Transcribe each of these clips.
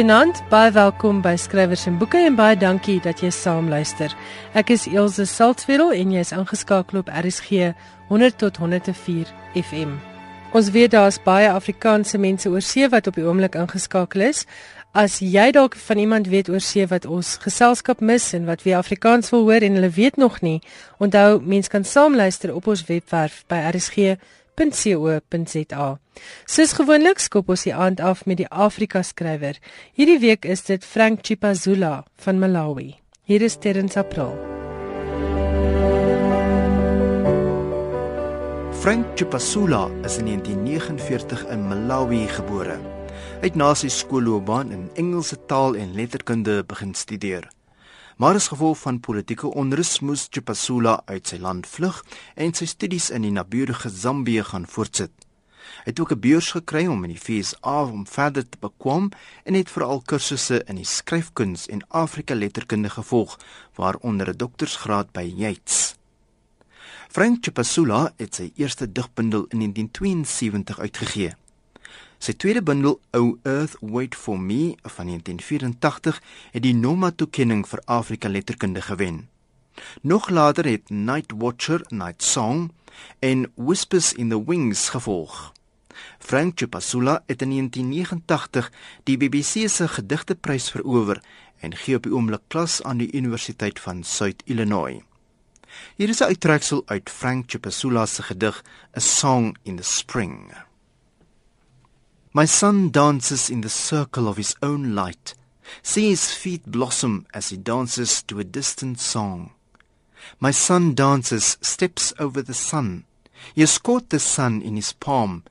Goeienaand, baie welkom by Skrywers en Boeke en baie dankie dat jy saam luister. Ek is Elsje Saltzwedel en jy is ingeskakel op RSG 100 tot 104 FM. Ons weet daar's baie Afrikaanse mense oor see wat op die oomblik ingeskakel is. As jy dalk van iemand weet oor see wat ons geselskap mis en wat weer Afrikaans wil hoor en hulle weet nog nie, onthou mens kan saam luister op ons webwerf by RSG www.co.za. Soos gewoonlik skop ons die aand af met die Afrika skrywer. Hierdie week is dit Frank Chipazula van Malawi. Hier is Terrence April. Frank Chipazula is in 1949 in Malawi gebore. Hy het na sy skoolloopbaan in Engelse taal en letterkunde begin studeer. Maar as gevolg van politieke onrus moes Chipasula uit sy land vlug en sy studies in die naburige Zambië gaan voortsit. Hy het ook 'n beurs gekry om in die FSA om verder te bekwam en het veral kursusse in die skryfkuns en Afrika letterkunde gevolg, waaronder 'n doktorsgraad by Yates. Frank Chipasula het sy eerste digbundel in 1972 uitgegee. Sy tweede bundel O Earth Wait for Me van 1984 het die Noma toekenning vir Afrika letterkunde gewen. Nog later het Night Watcher, Night Song en Whispers in the Wings gevolg. Frank Chipasula het in 1989 die BBC se gedigteprys verower en gee op die oomblik klas aan die Universiteit van Suid-Illinois. Hier is 'n uittreksel uit Frank Chipasula se gedig A Song in the Spring. My son dances in the circle of his own light. See his feet blossom as he dances to a distant song. My son dances, steps over the sun. He has caught the sun in his palm.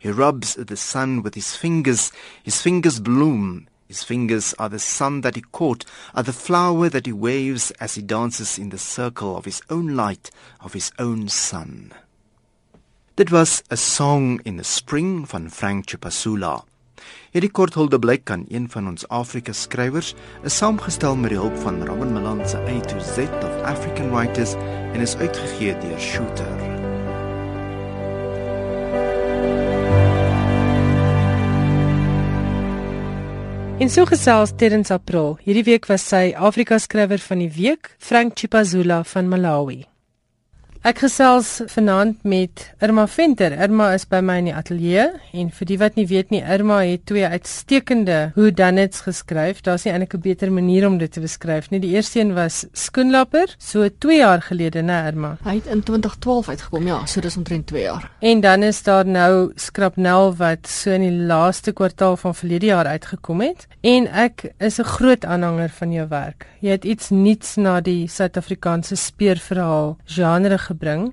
He rubs the sun with his fingers. His fingers bloom. His fingers are the sun that he caught, are the flower that he waves as he dances in the circle of his own light, of his own sun. Dit was 'n song in the spring van Frank Chipasula. Hierdie kort hulde blyk aan een van ons Afrika skrywers, is saamgestel met die hulp van Robin Malan se A to Z of African Writers en is uitgegee deur Shooter. In so gesels Terrence April. Hierdie week was sy Afrika skrywer van die week, Frank Chipazula van Malawi. Ek gesels vanaand met Irma Venter. Irma is by my in die ateljee en vir die wat nie weet nie, Irma het twee uitstekende who done it's geskryf. Daar's nie eintlik 'n beter manier om dit te beskryf nie. Die eerste een was Skoenlapper, so 2 jaar gelede, né, Irma? Hy het in 2012 uitgekom, ja, so dis omtrent 2 jaar. En dan is daar nou Skrapnel wat so in die laaste kwartaal van verlede jaar uitgekom het. En ek is 'n groot aanhanger van jou werk. Jy het iets nuuts na die Suid-Afrikaanse speurverhaal genre gebring.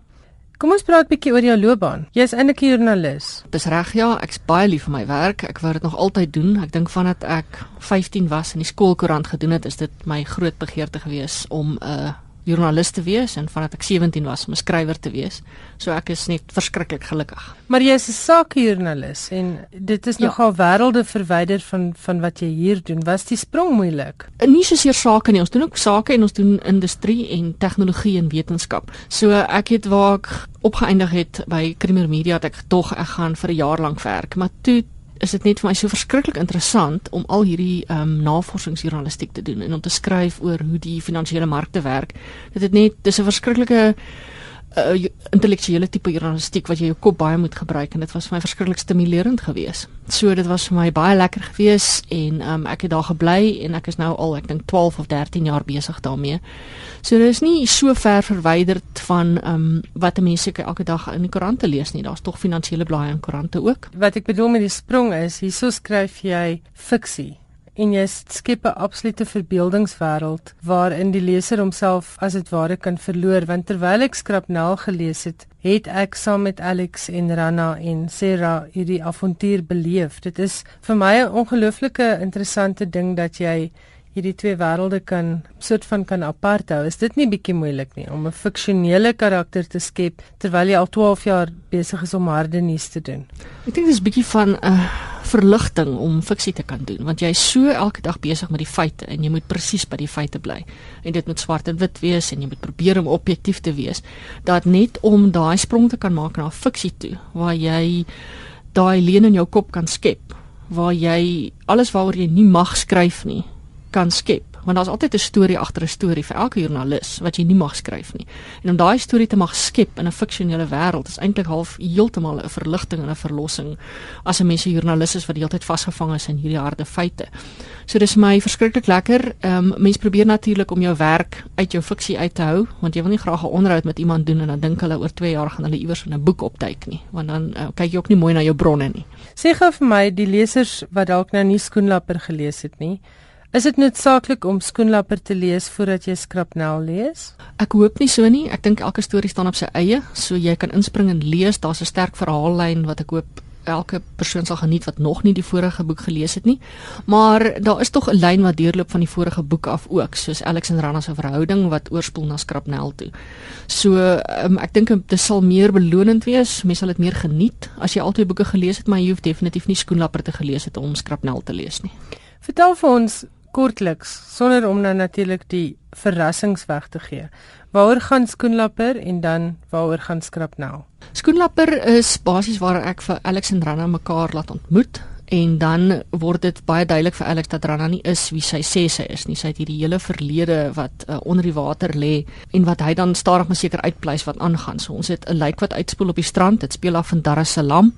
Kom ons praat 'n bietjie oor jou loopbaan. Jy is eintlik 'n joernalis. Dis reg ja, ek's baie lief vir my werk. Ek wou dit nog altyd doen. Ek dink vandat ek 15 was en die skoolkoerant gedoen het, is dit my groot begeerte gewees om 'n uh, joernalis te wees en vandat ek 17 was om 'n skrywer te wees. So ek is net verskriklik gelukkig. Maar jy is 'n sakejoernalis en dit is ja. nogal wêrelde verwyder van van wat jy hier doen. Was die sprong moeilik? Nie soseer sake nie. Ons doen ook sake en ons doen industrie en tegnologie en wetenskap. So ek het waar ek opgeëindig het by Creamer Media dat ek tog ek gaan vir 'n jaar lank werk, maar toe is dit net vir my so verskriklik interessant om al hierdie ehm um, navorsingsjournalistiek te doen en om te skryf oor hoe die finansiële markte werk. Dit het net dis 'n verskriklike uh, intellektuele tipe journalistiek wat jy jou kop baie moet gebruik en dit was vir my verskriklik stimulerend geweest. So dit was vir my baie lekker geweest en um, ek het daar gebly en ek is nou al ek dink 12 of 13 jaar besig daarmee. So dit is nie so ver verwyderd van um, wat mense elke dag in die koerante lees nie. Daar's tog finansiële blaaie in koerante ook. Wat ek bedoel met die sprong is, hierso skryf jy fiksie en jy skep 'n absolute verbeeldingswêreld waarin die leser homself as dit ware kan verloor want terwyl ek Skrapnel gelees het, het ek saam met Alex en Rana en Sarah hierdie avontuur beleef. Dit is vir my 'n ongelooflike interessante ding dat jy hierdie twee wêrelde kan soort van kan apart hou. Is dit nie bietjie moeilik nie om 'n fiksionele karakter te skep terwyl jy al 12 jaar besig is om harde nuus te doen? Ek dink dis bietjie van 'n uh, verligting om fiksie te kan doen want jy is so elke dag besig met die feite en jy moet presies by die feite bly. En dit moet swart en wit wees en jy moet probeer om objektief te wees dat net om daai sprong te kan maak na fiksie toe waar jy daai leen in jou kop kan skep waar jy alles waaroor jy nie mag skryf nie kan skep want daar's altyd 'n storie agter 'n storie vir elke joernalis wat jy nie mag skryf nie. En om daai storie te mag skep in 'n fiksionele wêreld is eintlik half heeltemal 'n verligting en 'n verlossing as 'n mens 'n joernalis is wat die hele tyd vasgevang is in hierdie harde feite. So dis my verskriklik lekker. Ehm um, mense probeer natuurlik om jou werk uit jou fiksie uit te hou want jy wil nie graag 'n onderhoud met iemand doen en dan dink hulle oor 2 jaar gaan hulle iewers in 'n boek opduik nie, want dan uh, kyk jy ook nie mooi na jou bronne nie. Sê gou vir my die lesers wat dalk nou nie skoenlapper gelees het nie. Is dit noodsaaklik om skoenlapper te lees voordat jy skrapnel lees? Ek hoop nie so nie. Ek dink elke storie staan op sy eie, so jy kan inspring en lees. Daar's 'n sterk verhaallyn wat ek hoop elke persoon sal geniet wat nog nie die vorige boek gelees het nie. Maar daar is tog 'n lyn wat deurloop van die vorige boek af ook, soos Alex en Rana se verhouding wat oorspoel na skrapnel toe. So um, ek dink dit sal meer belonend wees. Mense sal dit meer geniet as jy al twee boeke gelees het, maar jy hoef definitief nie skoenlapper te gelees het om skrapnel te lees nie. Vertel vir ons kortliks sonder om nou natuurlik die verrassings weg te gee. Waaroor gaan Skoenlapper en dan waaroor gaan Skrapnel? Skoenlapper is basies waar ek vir Alex en Rana mekaar laat ontmoet en dan word dit baie duidelik vir Alex dat Rana nie is wie sy sê sy is nie. Sy het hierdie hele verlede wat uh, onder die water lê en wat hy dan stadig maar seker uitpleis wat aangaan. So ons het 'n lijk wat uitspoel op die strand. Dit speel af van Dar es Salaam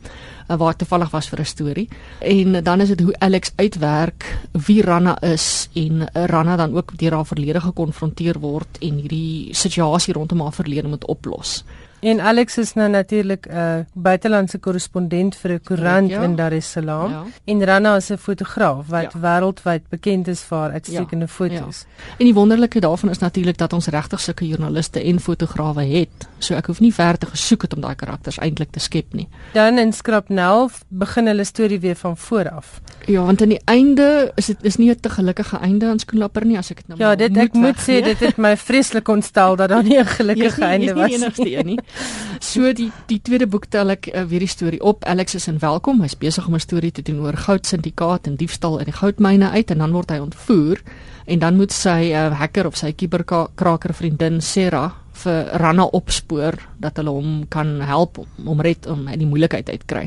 uh, waar toevallig was vir 'n storie. En dan is dit hoe Alex uitwerk wie Rana is en uh, Rana dan ook deur haar verlede gekonfronteer word en hierdie situasie rondom haar verlede moet oplos. En Alex is nou natuurlik 'n uh, buitelandse korrespondent vir 'n koerant ja. in Dar es Salaam. Ja. En Rana is 'n fotograaf wat ja. wêreldwyd bekend is vir haar uitstekende ja. foto's. Ja. En die wonderlike daarvan is natuurlik dat ons regtig sulke joernaliste en fotograwe het. So ek hoef nie ver te gesoek het om daai karakters eintlik te skep nie. Dan in Skrapnel begin hulle storie weer van voor af. Ja, want aan die einde is dit is nie 'n te gelukkige einde aan Skoenlapper nie as ek dit nou Ja, dit moet ek moet sê dit het my vreeslik ontstel dat daar nie 'n gelukkige nie, einde was nie. Enigste een nie. So die die tweede boek tel ek uh, weer die storie op. Alex is in welkom. Hy's besig om 'n storie te doen oor goudsyndikaat en diefstal in die goudmyne uit en dan word hy ontvoer en dan moet sy uh, hacker of sy kuberkraker vriendin Sarah vir Ranna opspoor dat hulle hom kan help om, om red om uit die moeilikheid uit kry.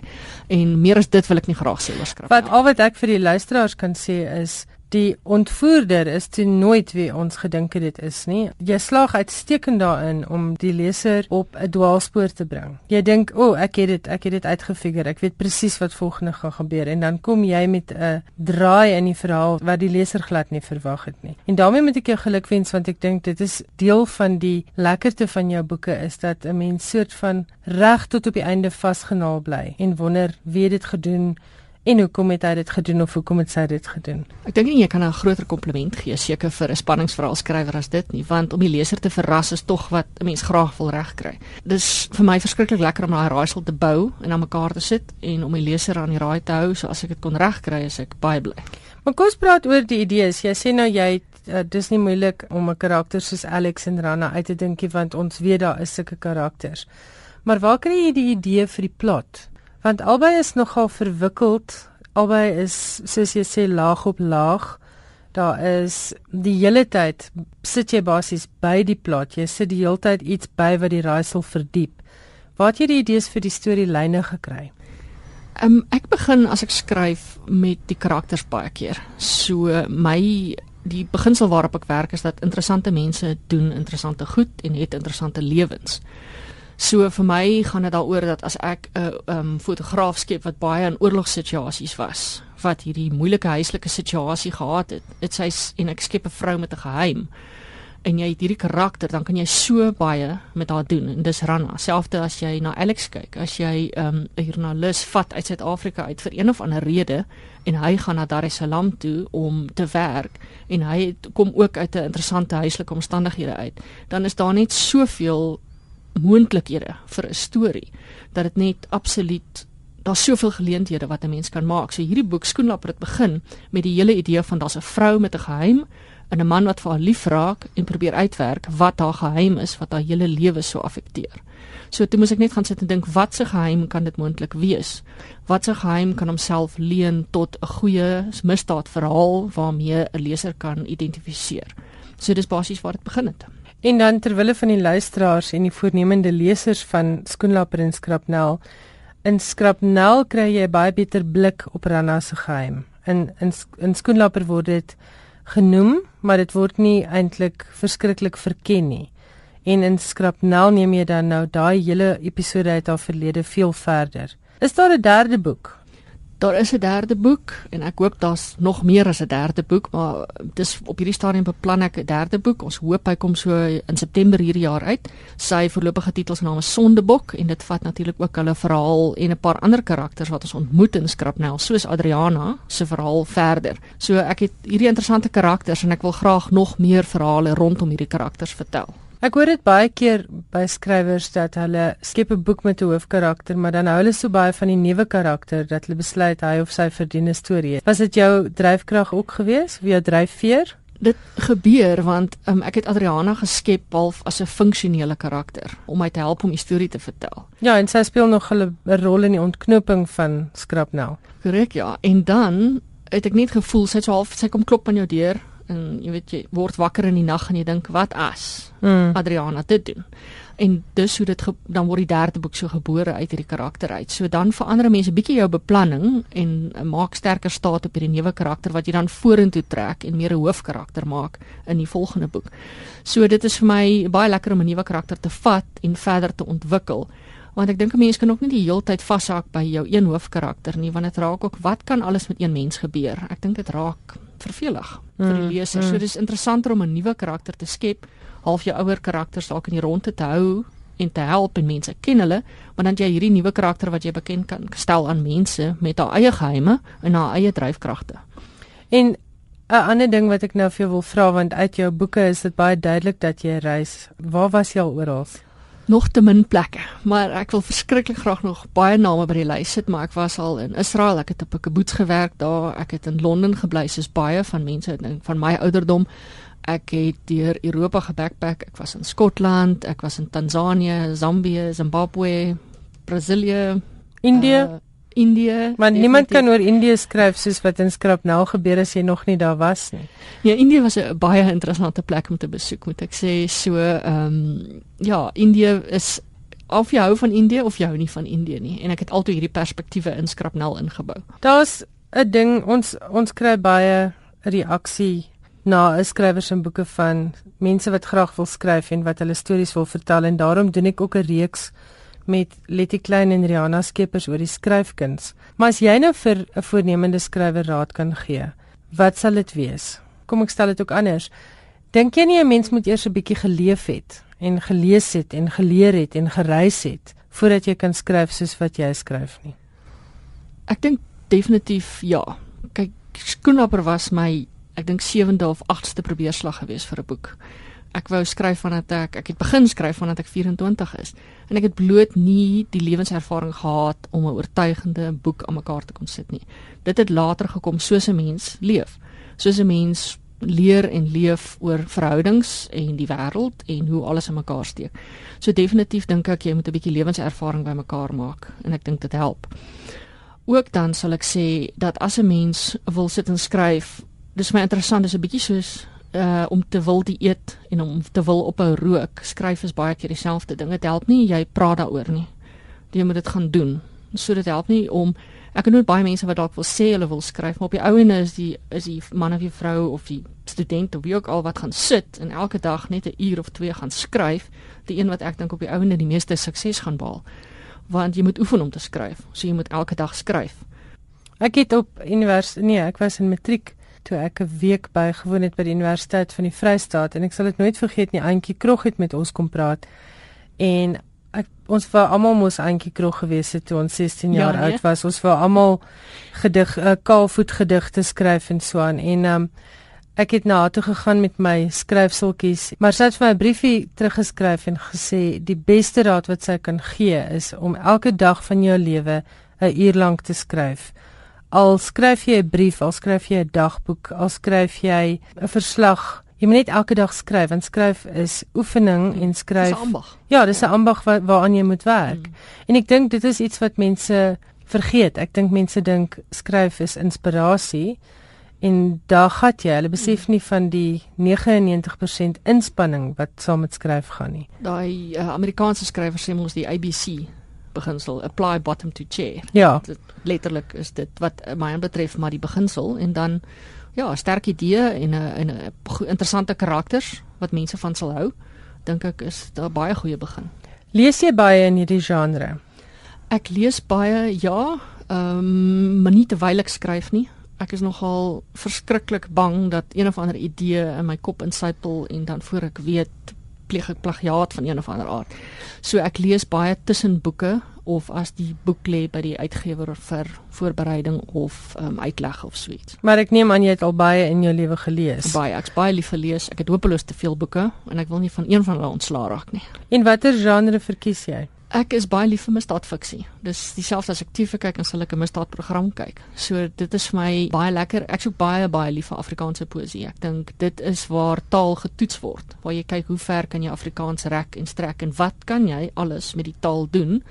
En meer as dit wil ek nie graag sê oor skrif. Wat al wat ek vir die luisteraars kan sê is die ontvoerder is toe nooit wie ons gedink het dit is nie. Jy slaag uitstekend daarin om die leser op 'n dwaalspoor te bring. Jy dink, "O, oh, ek het dit, ek het dit uitgefigure. Ek weet presies wat volgende gaan gebeur." En dan kom jy met 'n draai in die verhaal wat die leser glad nie verwag het nie. En daarmee moet ek jou gelukwens want ek dink dit is deel van die lekkerte van jou boeke is dat 'n mens soort van reg tot op die einde vasgenaal bly en wonder wie dit gedoen het En hoekom het hy dit gedoen of hoekom het sy dit gedoen? Ek dink nie jy kan 'n groter kompliment gee seker vir 'n spanningsverhaal skrywer as dit nie, want om die leser te verras is tog wat 'n mens graag wil regkry. Dis vir my verskriklik lekker om daai raaisel te bou en aan mekaar te sit en om die leser aan die raai te hou, so as ek dit kon regkry, is ek baie bly. Maar kom ons praat oor die idees. Jy sê nou jy uh, dis nie moeilik om 'n karakter soos Alex en Rana uit te dink nie, want ons weet daar is sulke karakters. Maar waar kry jy die idee vir die plot? Want albei is nogal verwikkeld. Albei is soos jy sê laag op laag. Daar is die hele tyd sit jy basies by die plot. Jy sit die hele tyd iets by wat die raaisel verdiep. Waar het jy die idees vir die storielyne gekry? Um, ek begin as ek skryf met die karakters baie keer. So my die beginsel waarop ek werk is dat interessante mense doen interessante goed en het interessante lewens. So vir my gaan dit daaroor dat as ek 'n uh, um, fotograaf skep wat baie in oorlogssituasies was, wat hierdie moeilike huislike situasie gehad het, dit sê en ek skep 'n vrou met 'n geheim en jy het hierdie karakter, dan kan jy so baie met haar doen en dis Rana. Selfs as jy na Alex kyk, as jy um, 'n um, joernalis vat uit Suid-Afrika uit vir een of ander rede en hy gaan na Dar es Salaam toe om te werk en hy kom ook uit 'n interessante huislike omstandighede uit, dan is daar net soveel moontlikhede vir 'n storie dat dit net absoluut daar's soveel geleenthede wat 'n mens kan maak. So hierdie boek Skoenlapper het begin met die hele idee van daar's 'n vrou met 'n geheim en 'n man wat vir haar lief raak en probeer uitwerk wat haar geheim is wat haar hele lewe so affekteer. So toe moet ek net gaan sit en dink wat se geheim kan dit moontlik wees? Wat se geheim kan homself leen tot 'n goeie misdaadverhaal waarmee 'n leser kan identifiseer? So dis basies waar dit begin het. En dan terwille van die luisteraars en die voornemende lesers van Skoenlapper en Skrapnel, in Skrapnel kry jy 'n baie beter blik op Rana se geheim. In in in Skoenlapper word dit genoem, maar dit word nie eintlik verskriklik verken nie. En in Skrapnel neem jy dan nou daai hele episode uit haar verlede veel verder. Is daar 'n derde boek? Daar is 'n derde boek en ek hoop daar's nog meer as 'n derde boek, maar dis op hierdie stadium beplan ek 'n derde boek. Ons hoop hy kom so in September hierdie jaar uit. Sy voorlopige titel se naam is Sondebok en dit vat natuurlik ook hulle verhaal en 'n paar ander karakters wat ons ontmoet in Skrapnel, soos Adriana se verhaal verder. So ek het hierdie interessante karakters en ek wil graag nog meer verhale rondom hierdie karakters vertel. Ek hoor dit baie keer by skrywers dat hulle skep 'n boek met 'n hoofkarakter, maar dan hou hulle so baie van die nuwe karakter dat hulle besluit hy of sy verdien 'n storie. Was dit jou dryfkrag ook geweest? Wie jou dryfveer? Dit gebeur want um, ek het Adriana geskep half as 'n funksionele karakter om my te help om die storie te vertel. Ja, en sy speel nog 'n rol in die ontknoping van Skrapnel. Korrek, ja. En dan het ek net gevoel sy so half sy kom klop aan jou deur en jy weet jy word wakker in die nag en jy dink wat as mm. Adriana dit doen. En dus hoe dit dan word die derde boek so gebore uit hierdie karakter uit. So dan verander mense bietjie jou beplanning en uh, maak sterker staat op hierdie nuwe karakter wat jy dan vorentoe trek en meer 'n hoofkarakter maak in die volgende boek. So dit is vir my baie lekker om 'n nuwe karakter te vat en verder te ontwikkel want ek dink 'n mens kan ook nie die hele tyd vashak by jou een hoofkarakter nie want dit raak ook wat kan alles met een mens gebeur ek dink dit raak vervelig mm, vir die mm, leser. Mm. So dis interessanter om 'n nuwe karakter te skep, half jou ouer karakters dalk in die ronde te hou en te help en mense ken hulle, maar dan jy hierdie nuwe karakter wat jy bekend kan stel aan mense met haar eie geheime en haar eie dryfkragte. En 'n ander ding wat ek nou vir jou wil vra want uit jou boeke is dit baie duidelik dat jy reis. Waar was jy al oral? Nog te min plekke, maar ek wil verskriklik graag nog baie name by die lys sit, maar ek was al in Israel, ek het op 'n kibbutz gewerk daar, ek het in Londen gebly, soos baie van mense van my ouderdom. Ek het deur Europa gebackpack. Ek was in Skotland, ek was in Tansanië, Zambië, Zimbabwe, Brasilië, Indië. Uh, Indië. Maar niemand kan oor Indië skryf soos wat in Skrap nou gebeur as jy nog nie daar was nie. Ja, Indië was 'n baie interessante plek om te besoek, moet ek sê. So, ehm um, ja, Indië is of jy hou van Indië of jy hou nie van Indië nie. En ek het altyd hierdie perspektiewe in Skrapnel ingebou. Daar's 'n ding ons ons kry baie reaksie na 'n skrywer se boeke van mense wat graag wil skryf en wat hulle stories wil vertel en daarom doen ek ook 'n reeks met Letty Klein en Rihanna Skeepers oor die skryfkuns. Maar as jy nou vir 'n voornemende skrywer raad kan gee, wat sal dit wees? Kom ek stel dit ook anders. Dink jy nie 'n mens moet eers 'n bietjie geleef het en gelees het en geleer het en gereis het voordat jy kan skryf soos wat jy skryf nie? Ek dink definitief ja. Kyk, Skoenapper was my ek dink 7de of 8ste probeerslag geweest vir 'n boek ek wou skryf vandat ek ek het begin skryf vandat ek 24 is en ek het bloot nie die lewenservaring gehad om 'n oortuigende boek aan mekaar te kon sit nie. Dit het later gekom soos 'n mens leef. Soos 'n mens leer en leef oor verhoudings en die wêreld en hoe alles in mekaar steek. So definitief dink ek jy moet 'n bietjie lewenservaring bymekaar maak en ek dink dit help. Ook dan sal ek sê dat as 'n mens wil sit en skryf, dis my interessant, dis 'n bietjie soos uh om te wil die eet en om te wil ophou rook. Skryf is baie keer dieselfde ding. Dit help nie jy praat daaroor nie. Jy moet dit gaan doen. So dit help nie om ek nooit baie mense wat dalk wil sê hulle wil skryf, maar op die ou ene is die is die man of die vrou of die student of wie ook al wat gaan sit en elke dag net 'n uur of twee gaan skryf, die een wat ek dink op die ou ene die meeste sukses gaan behaal. Want jy moet oefen om te skryf. So jy moet elke dag skryf. Ek het op universiteit nee, ek was in matriek toe ek 'n week bygewoon het by die Universiteit van die Vrystaat en ek sal dit nooit vergeet nie. Auntie Krog het met ons kom praat en ek ons vir almal moes Auntie Krog gewees het toe ons 16 jaar ja, nee? oud was. Ons vir almal gedig uh, kaalvoet gedigte skryf en so aan en um, ek het na haar toe gegaan met my skryfseltjies. Maar sy het vir my 'n briefie teruggeskryf en gesê die beste raad wat sy kan gee is om elke dag van jou lewe 'n uur lank te skryf al skryf jy 'n brief, al skryf jy 'n dagboek, al skryf jy 'n verslag, jy moet net elke dag skryf. Want skryf is oefening en skryf. Dis ambag. Ja, dis 'n ambag wa waaraan jy moet werk. Mm. En ek dink dit is iets wat mense vergeet. Ek dink mense dink skryf is inspirasie en daar gat jy. Hulle besef mm. nie van die 99% inspanning wat saam met skryf gaan nie. Daai uh, Amerikaanse skrywer sê mos die ABC beginsel, apply bottom to chair. Ja. Dit, letterlik is dit wat my betref maar die beginsel en dan ja, sterk idee en 'n en 'n interessante karakters wat mense van sal hou. Dink ek is daar baie goeie begin. Lees jy baie in hierdie genre? Ek lees baie, ja, ehm um, maar nie terwyl ek skryf nie. Ek is nogal verskriklik bang dat een of ander idee in my kop insypel en dan voor ek weet pleeg ek plagiaat van een of ander aard. So ek lees baie tussen boeke of as die boek lê by die uitgewer vir voorbereiding of um, uitleg of so iets. Maar ek neem aan jy het al baie in jou lewe gelees. Baie, ek's baie lief vir lees. Ek het hopeloos te veel boeke en ek wil nie van een van hulle ontslaa raak nie. En watter genre verkies jy? Ek is baie lief vir misdaadfiksie. Dis dieselfde as ek TV kyk en sal ek 'n misdaadprogram kyk. So dit is vir my baie lekker. Ek's ook baie baie lief vir Afrikaanse poësie. Ek dink dit is waar taal getoets word. Waar jy kyk hoe ver kan jy Afrikaans rek en strek en wat kan jy alles met die taal doen?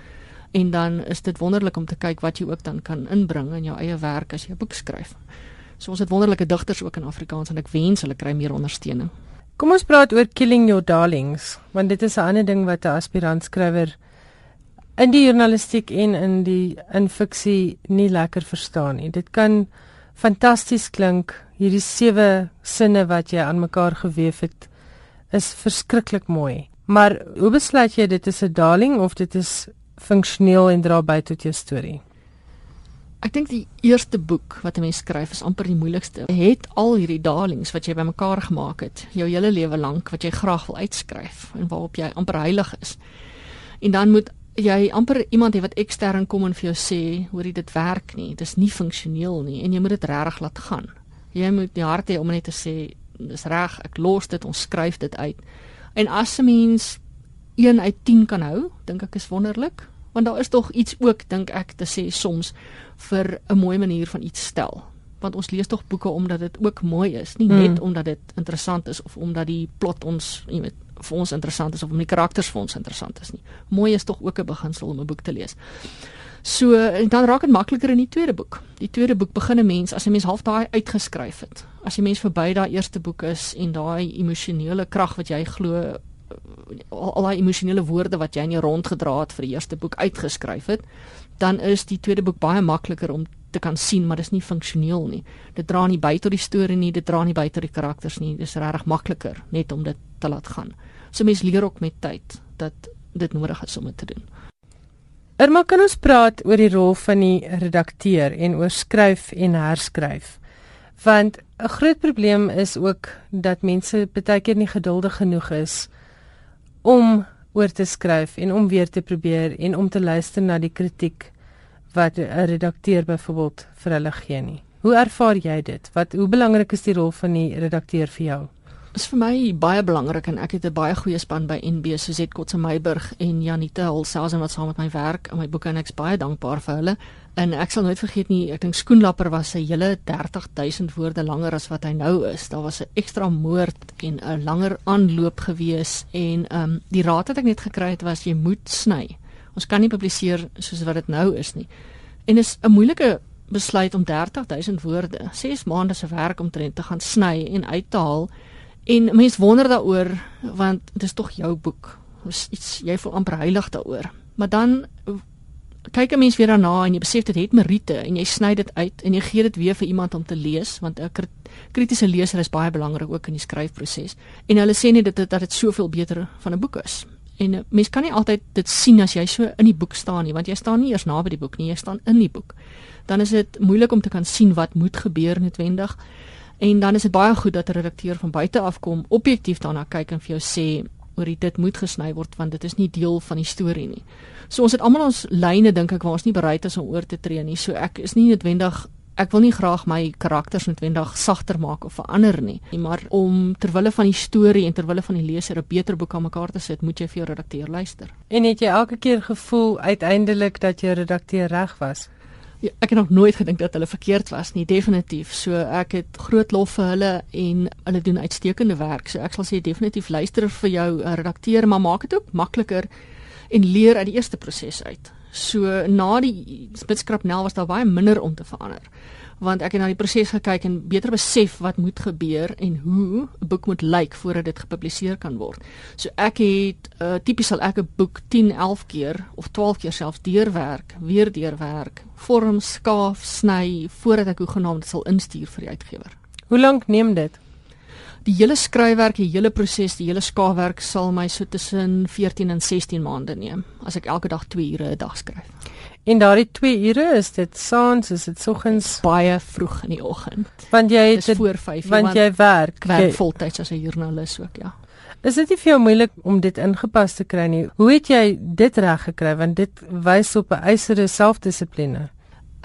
En dan is dit wonderlik om te kyk wat jy ook dan kan inbring in jou eie werk as jy 'n boek skryf. So ons het wonderlike digters ook in Afrikaans en ek wens hulle kry meer ondersteuning. Kom ons praat oor Killing Your Darlings, want dit is 'n ander ding wat 'n aspirant skrywer in die journalistiek en in die in fiksie nie lekker verstaan nie. Dit kan fantasties klink. Hierdie sewe sinne wat jy aan mekaar gewewe het is verskriklik mooi. Maar hoe besluit jy dit is 'n darling of dit is funksioneel en dra by tot jou storie? Ek dink die eerste boek wat 'n mens skryf is amper die moeilikste. Jy het al hierdie darlings wat jy bymekaar gemaak het, jou hele lewe lank wat jy graag wil uitskryf en waarop jy amper heilig is. En dan moet jy amper iemand hê wat ekstern kom en vir jou sê, hoorie dit werk nie, dit is nie funksioneel nie en jy moet dit regtig laat gaan. Jy moet die hart hê om net te sê, dis reg, ek los dit, ons skryf dit uit. En as 'n mens 1 uit 10 kan hou, dink ek is wonderlik, want daar is tog iets ook dink ek te sê soms vir 'n mooi manier van iets stel. Want ons lees tog boeke omdat dit ook mooi is, nie net hmm. omdat dit interessant is of omdat die plot ons, jy weet, vir ons interessant is of om die karakters vir ons interessant is nie. Mooi is tog ook 'n beginsel om 'n boek te lees. So dan raak dit makliker in die tweede boek. Die tweede boek begin 'n mens as 'n mens half daai uitgeskryf het. As jy mens verby daai eerste boek is en daai emosionele krag wat jy glo al, al daai emosionele woorde wat jy in jou rondgedra het vir die eerste boek uitgeskryf het, dan is die tweede boek baie makliker om te kan sien, maar dit is nie funksioneel nie. Dit dra nie by tot die storie nie, dit dra nie by tot die karakters nie. Dit is regtig makliker net om dit te laat gaan. So mense leer ook met tyd dat dit nodig is om dit te doen. Irma, kan ons praat oor die rol van die redakteur en oor skryf en herskryf? Want 'n groot probleem is ook dat mense baie keer nie geduldig genoeg is om oor te skryf en om weer te probeer en om te luister na die kritiek wat 'n redakteur byvoorbeeld vir hulle gee nie. Hoe ervaar jy dit? Wat hoe belangrik is die rol van die redakteur vir jou? Dit is vir my baie belangrik en ek het 'n baie goeie span by NB Suzette Kotse Meiburg en Janita Hulselsen wat saam met my werk aan my boeke en ek's baie dankbaar vir hulle. En ek sal nooit vergeet nie, ek dink Skoenlapper was 'n hele 30000 woorde langer as wat hy nou is. Daar was 'n ekstra moord en 'n langer aanloop gewees en ehm um, die raad wat ek net gekry het was jy moet sny. Ons kan nie publiseer soos wat dit nou is nie. En is 'n moeilike besluit om 30000 woorde, 6 maande se werk om te gaan sny en uit te haal. En mense wonder daaroor want dit is tog jou boek. Dis iets jy voel amper heilig daaroor. Maar dan kyk 'n mens weer daarna en jy besef dit het meriete en jy sny dit uit en jy gee dit weer vir iemand om te lees want 'n kritiese leser is baie belangrik ook in die skryfproses. En hulle sê net dit dat dit soveel beter van 'n boek is. En uh, mens kan nie altyd dit sien as jy so in die boek staan nie want jy staan nie eers naby die boek nie, jy staan in die boek. Dan is dit moeilik om te kan sien wat moet gebeur noodwendig. En dan is dit baie goed dat 'n redakteur van buite af kom, objektief daarna kyk en vir jou sê oor dit moet gesny word want dit is nie deel van die storie nie. So ons het almal ons lyne dink ek waar ons nie bereid is om oor te tree nie. So ek is nie noodwendig ek wil nie graag my karakters noodwendig sagter maak of verander nie. Maar om ter wille van die storie en ter wille van die leser 'n beter boek aan mekaar te sit, moet jy vir jou redakteur luister. En het jy elke keer gevoel uiteindelik dat jou redakteur reg was? Ja, ek het nog nooit gedink dat hulle verkeerd was nie, definitief. So ek het groot lof vir hulle en hulle doen uitstekende werk. So ek sal sê definitief luister vir jou uh, redakteur, maar maak dit ook makliker en leer uit die eerste proses uit. So na die spitskrapnel was daar baie minder om te verander. want ek het na die proses gekyk en beter besef wat moet gebeur en hoe 'n boek moet lyk voordat dit gepubliseer kan word. So ek het uh, tipies sal ek 'n boek 10, 11 keer of 12 keer selfs deurwerk, weer deurwerk, vorm, skaaf, sny voordat ek hoegenaamd sal instuur vir die uitgewer. Hoe lank neem dit? Die hele skryfwerk, die hele proses, die hele skaafwerk sal my so tussen 14 en 16 maande neem as ek elke dag 2 ure 'n dag skryf. En daardie 2 ure is dit saans, is dit soggens baie vroeg in die oggend. Want jy het dit voor 5 want, want jy werk, werk voltyds as 'n joernalis ook, ja. Is dit nie vir jou moeilik om dit ingepas te kry nie? Hoe het jy dit reg gekry want dit wys op 'n eisere selfdissipline?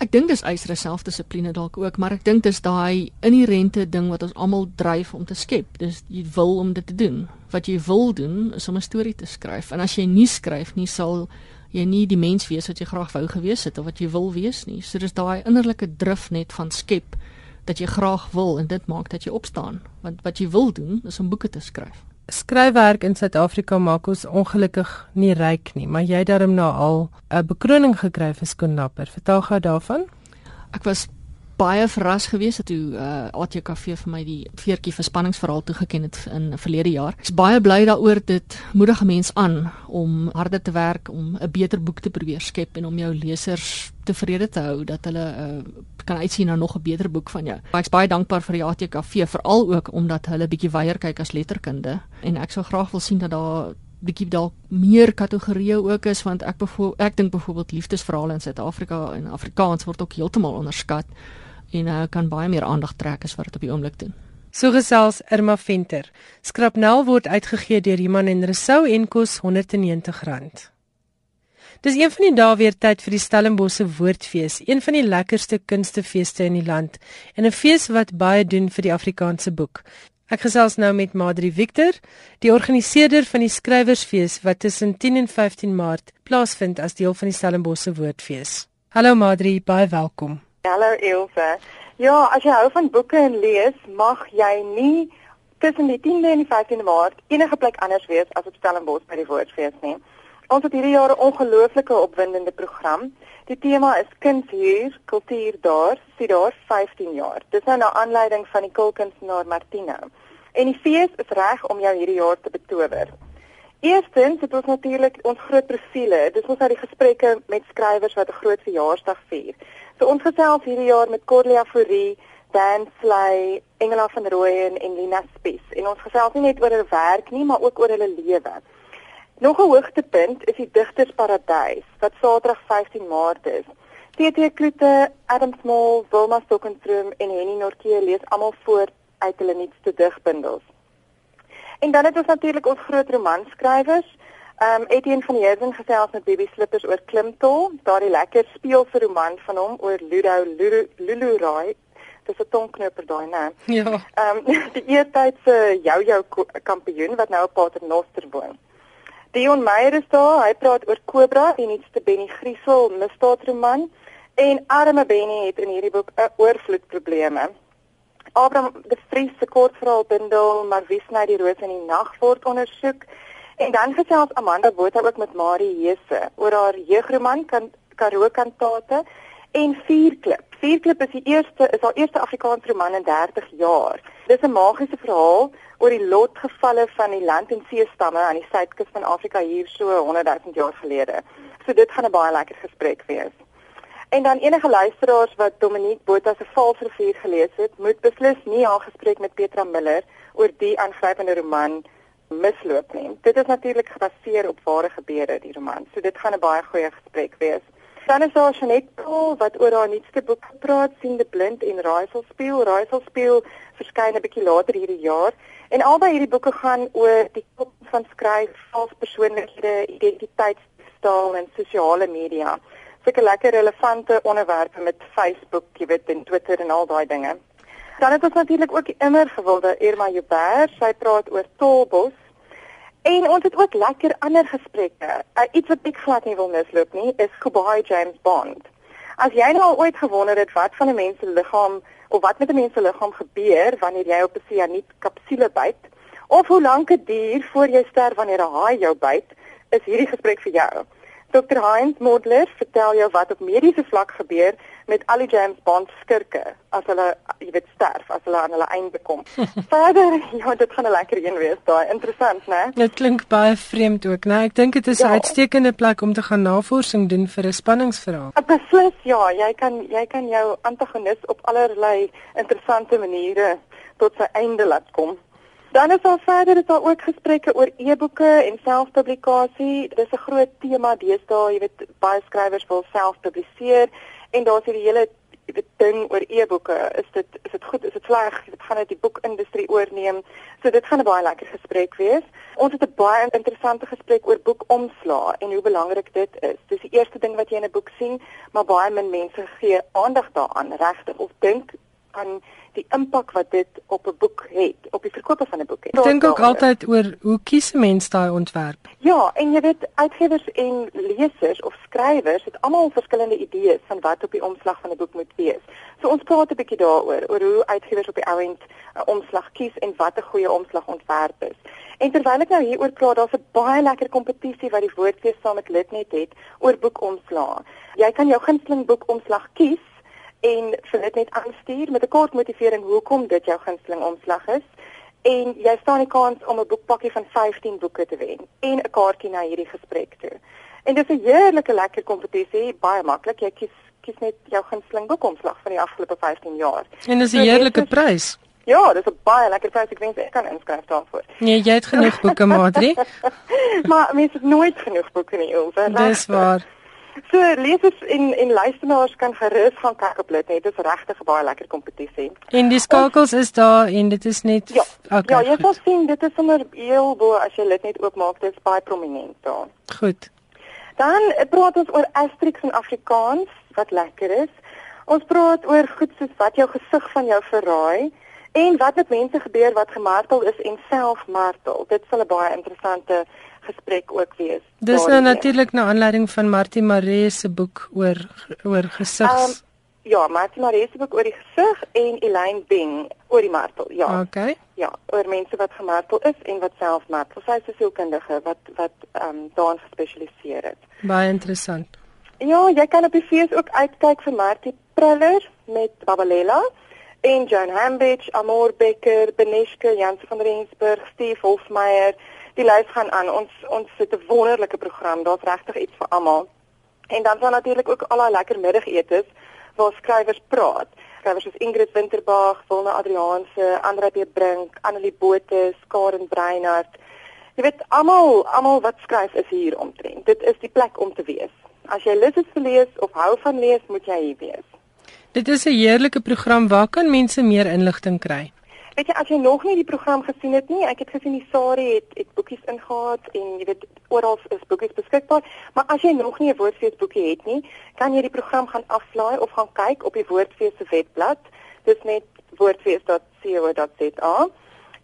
Ek dink dis eisere selfdissipline dalk ook, maar ek dink dis daai inherente ding wat ons almal dryf om te skep. Dis jy wil om dit te doen. Wat jy wil doen is om 'n storie te skryf. En as jy nie skryf nie, sal jy nie die mens wees wat jy graag wou gewees het of wat jy wil wees nie. So dis daai innerlike drif net van skep dat jy graag wil en dit maak dat jy opstaan. Want wat jy wil doen is om boeke te skryf. Skryfwerk in Suid-Afrika maak ons ongelukkig nie ryk nie, maar jy daarom nou al 'n bekroning gekry vir skoonlapper. Vertel gou daarvan. Ek was baie verras gewees dat toe uh, ATKV vir my die veertjie verspanningsverhaal toegeken het in verlede jaar. Ek's baie bly daaroor dit moedig mense aan om harder te werk om 'n beter boek te probeer skep en om jou lesers tevrede te hou dat hulle uh, kan uitsien na nog 'n beter boek van jou. Ek's baie dankbaar vir die ATKV veral ook omdat hulle bietjie weier kyk as letterkunde en ek sou graag wil sien dat daar bietjie dalk meer kategorieë ook is want ek ek dink byvoorbeeld liefdesverhale in Suid-Afrika en Afrikaans word ook heeltemal onderskat en uh, kan baie meer aandag trek as wat dit op die oomblik doen. So gesels Irma Venter. Skrapnel word uitgegee deur Iman en Resou en kos R190. Dis een van die dae weer tyd vir die Stellenbosse Woordfees, een van die lekkerste kunstefeeste in die land en 'n fees wat baie doen vir die Afrikaanse boek. Ek gesels nou met Madri Victor, die organiseerder van die Skrywersfees wat tussen 10 en 15 Maart plaasvind as deel van die Stellenbosse Woordfees. Hallo Madri, baie welkom. Hallo Ilse. Ja, as jy hou van boeke en lees, mag jy nie tussen die 10de en die 15de Maart enige plek anders wees as op Stellenbosch by die Woordfees nie. Ons het hierdie jaar 'n ongelooflike opwindende program. Die tema is Kuns hier, kultuur daar, sien daar 15 jaar. Dis nou na aanleiding van die kulkunstenaar Martina. En die fees is reg om jou hierdie jaar te betower. Eerstens het ons natuurlik ons groot profile. Dis ons nou die gesprekke met skrywers wat 'n groot verjaarsdag vier. So ons gesels hierdie jaar met Corlia Fourie, Dan Slay, Engela van Rooyen en Lina Spies. En ons gesels nie net oor hulle werk nie, maar ook oor hulle lewe. Nog 'n hoogtepunt is die Digtersparadys wat Saterdag 15 Maart is. TT Kloete, Adam Small, Wilma Stokenstroom en Henny Norke lees almal voor uit hulle nuutste digbundels. En dan het ons natuurlik ons groot romanskrywers Ehm um, Etienne van Heerden gesels met Baby Slippers oor Klimtol, daardie lekker speelse roman van hom oor Ludo Lulu Rai. Dis 'n tongknoper daai, né? Ja. Ehm um, die eertydse jou-jou kampioen wat nou op Paternoster woon. Dion Meyer is daar, hy praat oor Cobra, die nuutste Benny Griesel misdaadroman en arme Benny het in hierdie boek 'n oorvloed probleme. Abraham de Vries se kortverhaalbundel Maar wie sny die roos in die nag word ondersoek. En dan gesels Amanda Botha ook met Marie Hese oor haar jeugroman kan Karoo kantate en Vierklip. Vierklip is die eerste is haar eerste Afrikaanse roman in 30 jaar. Dis 'n magiese verhaal oor die lotgevalle van die land en see stamme aan die suidkus van Afrika hier so 100 000 jaar gelede. So dit gaan 'n baie lekker gesprek wees. En dan enige luisteraars wat Dominique Botha se Valsrivier gelees het, moet beslis nie haar gesprek met Petra Miller oor die aangrypende roman misloop nie. Dit is natuurlik gebaseer op ware gebeure die roman. So dit gaan 'n baie goeie gesprek wees. Dan is daar Janet Paul wat oor haar nuutste boek praat, sien die blind en Raaisel speel. Raaisel speel verskyn 'n bietjie later hierdie jaar. En albei hierdie boeke gaan oor die kop van skryf, vals persoonlikhede, identiteitstaal en sosiale media. Sulke lekker relevante onderwerpe met Facebook, jy weet, en Twitter en al daai dinge. Dan het ons natuurlik ook die immer gewilde Irma Joubert. Sy praat oor Tolbos. En ons het ook lekker ander gesprekke. Uh, iets wat ek glad nie wil misloop nie, is Goodbye James Bond. As jy nou al ooit gewonder het wat van 'n mens se liggaam of wat met 'n mens se liggaam gebeur wanneer jy op 'n sianiet kapsule byt, of hoe lank dit duur voor jy sterf wanneer 'n haai jou byt, is hierdie gesprek vir jou. Dr. Heinz Modler vertel jou wat op mediese vlak gebeur met al die James Bond skurke as hulle jy weet sterf as hulle aan hulle einde kom. Verder, ja, dit gaan 'n lekker een wees daai. Interessant, né? Dit klink baie vreemd ook, né? Ek dink dit is 'n ja. uitstekende plek om te gaan navorsing doen vir 'n spanningsverhaal. Beslis, ja, jy kan jy kan jou antagonis op allerlei interessante maniere tot sy einde laat kom. Dan is daar verder is daar ook gesprekke oor e-boeke en selfpublikasie. Dit is 'n groot tema deesdae, jy weet baie skrywers wil self publiseer en daar's hierdie hele ding oor e-boeke. Is dit is dit goed? Is dit sleg? Dit gaan uit die boekindustrie oorneem. So dit gaan 'n baie lekker gesprek wees. Ons het 'n baie interessante gesprek oor boekomslaa en hoe belangrik dit is. Dis die eerste ding wat jy in 'n boek sien, maar baie min mense gee aandag daaraan regtig of dink aan die impak wat dit op 'n boek het, op die verkope van 'n boek. Ek dink ook altyd oor hoe kies 'n mens daai ontwerp. Ja, en jy weet uitgewers en lesers of skrywers het almal verskillende idees van wat op die omslag van 'n boek moet wees. So ons praat 'n bietjie daaroor oor hoe uitgewers op die ouend 'n omslag kies en wat 'n goeie omslagontwerp is. En terwyl ek nou hieroor praat, daar's 'n baie lekker kompetisie wat die Woordfees saam met Litnet het oor boekomslae. Jy kan jou gunsteling boekomslag kies en vir dit net aanstuur met 'n kort motivering hoekom dit jou gunsteling omslag is en jy staan die kans om 'n boekpakkie van 15 boeke te wen en 'n kaartjie na hierdie gesprek toe. En dis 'n heerlike lekker kompetisie, baie maklik. Jy kies kies net jou gunsteling boekomslag van die afgelope 15 jaar. En dis 'n so, heerlike is, prys. Ja, dis 'n baie lekker prys. Ek wens ek kan inskryf daarvoor. Nee, jy het genoeg boeke, Madri. maar mens het nooit genoeg boeke nie, Ilse. Dis waar. So lesers en en luisteraars kan gerus gaan kyk op dit. Dit is regtig 'n baie lekker kompetisie. En die skakels is daar en dit is net Ja, okay, ja jy sal sien dit is sommer heel bo as jy dit net oopmaak, dit is baie prominent daar. Goed. Dan praat ons oor Asterix in Afrikaans wat lekker is. Ons praat oor goed soos wat jou gesig van jou verraai en wat met mense gebeur wat gemartel is en self martel. Dit sal 'n baie interessante gesprek ook wees. Dis nou natuurlik na aanleiding van Martie Maree se boek oor oor gesigs. Um, ja, Martie Maree se boek oor die gesig en Elaine Bing oor die martel. Ja. Okay. Ja, oor mense wat gemartel is en wat self martel. Sy is 'n sielkundige wat wat ehm um, daarin gespesialiseer het. Baie interessant. Ja, jy kan op die fees ook uitkyk vir Martie Preller met Babalela en Joan Hambidge, Amor Becker, Beneske, Janse van Rensburg, Steve Hofmeyer die lys gaan aan. Ons ons het 'n wonderlike program. Daar's regtig iets vir almal. En dan sal natuurlik ook al daai lekker middagetes waar skrywers praat. Skrywers soos Ingrid Winterbag, Wilna Adriaanse, Andre P Brink, Annelie Botha, Karen Breinhardt. Jy weet almal almal wat skryf is hier omtrent. Dit is die plek om te wees. As jy lus is vir lees of hou van lees, moet jy hier wees. Dit is 'n heerlike program. Waar kan mense meer inligting kry? Weet jy as jy nog nie die program gesien het nie, ek het gesien die Sari het het boekies ingehaat en jy weet oral is boekies beskikbaar, maar as jy nog nie 'n Woordfees boekie het nie, kan jy die program gaan aflaai of gaan kyk op die Woordfees se webblad. Dis net woordfees.co.za.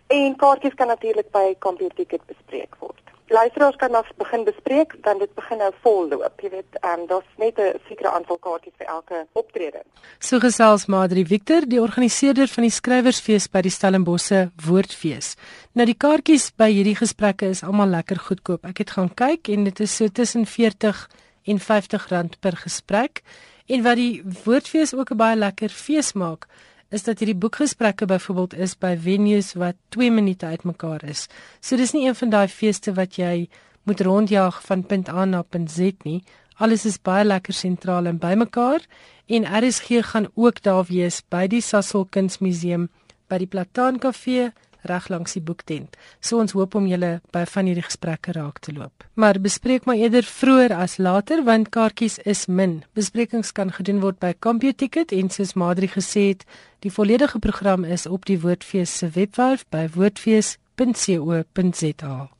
En kaartjies kan natuurlik by Computicket bespreek word luisteraars kan dan begin bespreek dan dit begin nou vol loop. Jy weet, ehm um, daar's net 'n sekere aantal kaartjies vir elke optrede. So gesels Madri Victor, die organiseerder van die skrywersfees by die Stellenbosse Woordfees. Nou die kaartjies by hierdie gesprekke is almal lekker goedkoop. Ek het gaan kyk en dit is so tussen 40 en 50 rand per gesprek. En wat die Woordfees ook 'n baie lekker fees maak, is dat hierdie boekgesprekke byvoorbeeld is by venues wat 2 minute uitmekaar is. So dis nie een van daai feeste wat jy moet rondjaag van punt A na punt Z nie. Alles is baie lekker sentraal en bymekaar en RSG gaan ook daar wees by die Sasol Kunsmuseum by die Plataan Kafee reg langs die boektent. So ons hoop om julle by van hierdie gesprekke raak te loop. Maar bespreek maar eerder vroeër as later want kaartjies is min. Besprekings kan gedoen word by CompuTicket en soos Madri gesê het, die volledige program is op die Woordfees se webwerf by woordfees.co.za.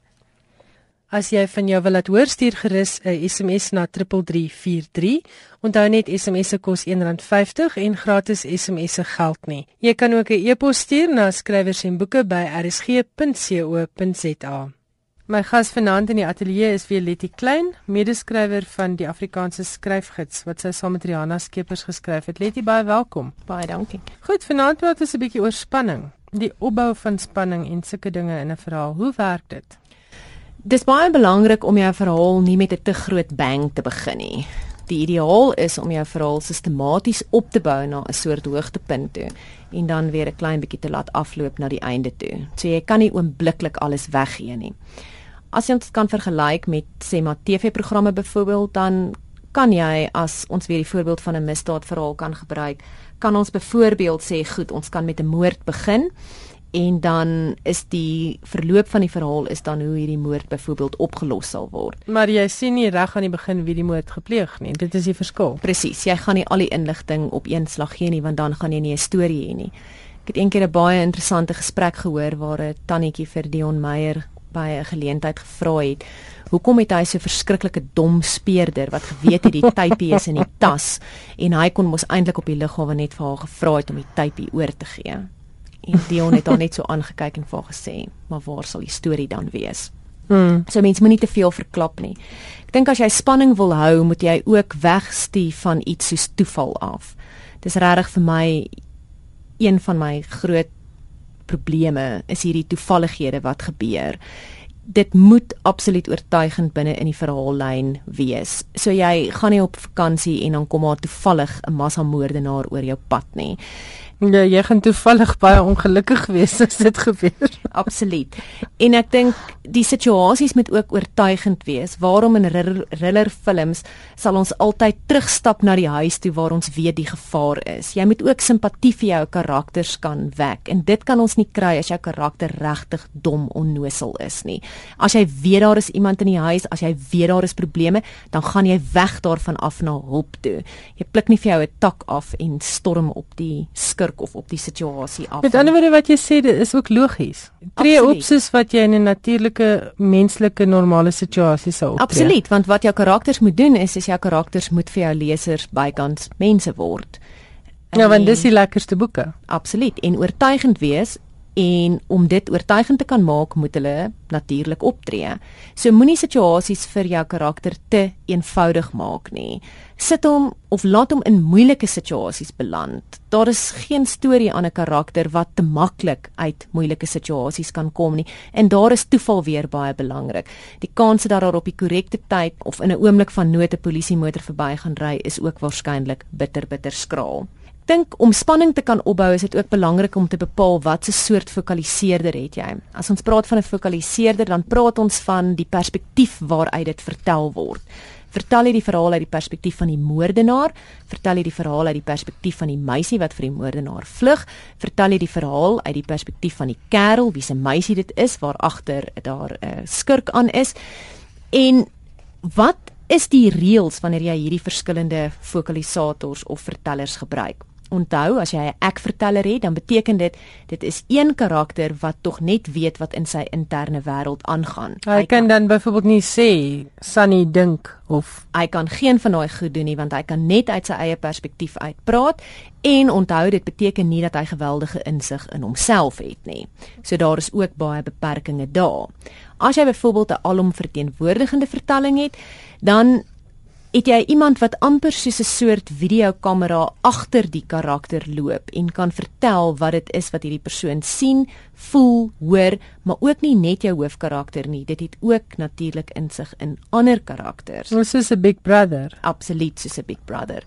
As jy van jou wil laat hoor stuur gerus 'n SMS na 3343. Onthou net SMS se kos R1.50 en gratis SMS se geld nie. Jy kan ook 'n e-pos stuur na skrywers en boeke by rsg.co.za. My gas vanaand in die ateljee is weer Letty Klein, medeskrywer van die Afrikaanse skryfgids wat sy saam met Rihanna Skeepers geskryf het. Letty, baie welkom. Baie dankie. Goed, vanaand praat ons 'n bietjie oor spanning, die opbou van spanning en sulke dinge in 'n verhaal. Hoe werk dit? Dis baie belangrik om jou verhaal nie met 'n te groot bang te begin nie. Die ideaal is om jou verhaal sistematies op te bou na 'n soort hoogtepunt toe en dan weer 'n klein bietjie te laat afloop na die einde toe. So jy kan nie oombliklik alles weggee nie. As jy dit kan vergelyk met sê maar TV-programme byvoorbeeld, dan kan jy as ons weer die voorbeeld van 'n misdaadverhaal kan gebruik, kan ons byvoorbeeld sê goed, ons kan met 'n moord begin en dan is die verloop van die verhaal is dan hoe hierdie moord byvoorbeeld opgelos sal word. Maar jy sien nie reg aan die begin wie die moord gepleeg nie. Dit is die verskil. Presies. Jy gaan nie al die inligting op een slag gee nie want dan gaan jy nie 'n storie hê nie. Ek het eendag 'n baie interessante gesprek gehoor waar 'n tannetjie vir Dion Meyer by 'n geleentheid gevra het hoekom het hy so verskriklike dom speerder wat geweet het die typie is in die tas en hy kon mos eintlik op die lughawe net vir haar gevra het om die typie oor te gee. En Dion het haar net so aangekyk en vir gesê, "Maar waar sal die storie dan wees?" Hmm. So mense moenie te veel verklap nie. Ek dink as jy spanning wil hou, moet jy ook wegstuur van iets soos toeval af. Dis regtig vir my een van my groot probleme is hierdie toevallighede wat gebeur. Dit moet absoluut oortuigend binne in die verhaallyn wees. So jy gaan nie op vakansie en dan kom maar toevallig 'n massamoordenaar oor jou pad nie. Ja, jy gaan toevallig baie ongelukkig wees as dit gebeur. Absoluut. En ek dink die situasies moet ook oortuigend wees. Waarom in thriller films sal ons altyd terugstap na die huis toe waar ons weet die gevaar is. Jy moet ook simpatie vir jou karakters kan wek en dit kan ons nie kry as jou karakter regtig dom onnosel is nie. As jy weet daar is iemand in die huis, as jy weet daar is probleme, dan gaan jy weg daarvan af na hulp toe. Jy pluk nie vir jou 'n tak af en storm op die skir druk of op die situasie af. Met ander woorde wat jy sê, dit is ook logies. Tree op soos wat jy in 'n natuurlike menslike normale situasie sou optree. Absoluut, want wat jou karakters moet doen is is jou karakters moet vir jou lesers bykans mense word. Ja, want dis die lekkerste boeke. Absoluut en oortuigend wees en om dit oortuigend te kan maak moet hulle natuurlik optree. So moenie situasies vir jou karakter te eenvoudig maak nie. Sit hom of laat hom in moeilike situasies beland. Daar is geen storie aan 'n karakter wat te maklik uit moeilike situasies kan kom nie en daar is toeval weer baie belangrik. Die kans dat daar op die korrekte tyd of in 'n oomblik van nood 'n polisiemotor verby gaan ry is ook waarskynlik bitter bitter skraal dink om spanning te kan opbou is dit ook belangrik om te bepaal wat 'n soort fokaliseerder het jy. As ons praat van 'n fokaliseerder, dan praat ons van die perspektief waaruit dit vertel word. Vertel jy die verhaal uit die perspektief van die moordenaar? Vertel jy die verhaal uit die perspektief van die meisie wat vir die moordenaar vlug? Vertel jy die verhaal uit die perspektief van die kerel wie se meisie dit is waar agter daar 'n uh, skurk aan is? En wat is die reëls wanneer jy hierdie verskillende fokalisators of vertellers gebruik? Onthou as jy 'n ek-verteller het, dan beteken dit dit is een karakter wat tog net weet wat in sy interne wêreld aangaan. Hy, hy kan, kan dan byvoorbeeld nie sê Sunny dink of hy kan geen van daai goed doen nie want hy kan net uit sy eie perspektief uitpraat en onthou dit beteken nie dat hy geweldige insig in homself het nie. So daar is ook baie beperkings daar. As jy byvoorbeeld 'n alomverteenwoordigende vertelling het, dan het jy iemand wat amper soos 'n soort videokamera agter die karakter loop en kan vertel wat dit is wat hierdie persoon sien, voel, hoor, maar ook nie net jou hoofkarakter nie. Dit het ook natuurlik insig in ander karakters. Soos 'n Big Brother. Absoluut soos 'n Big Brother.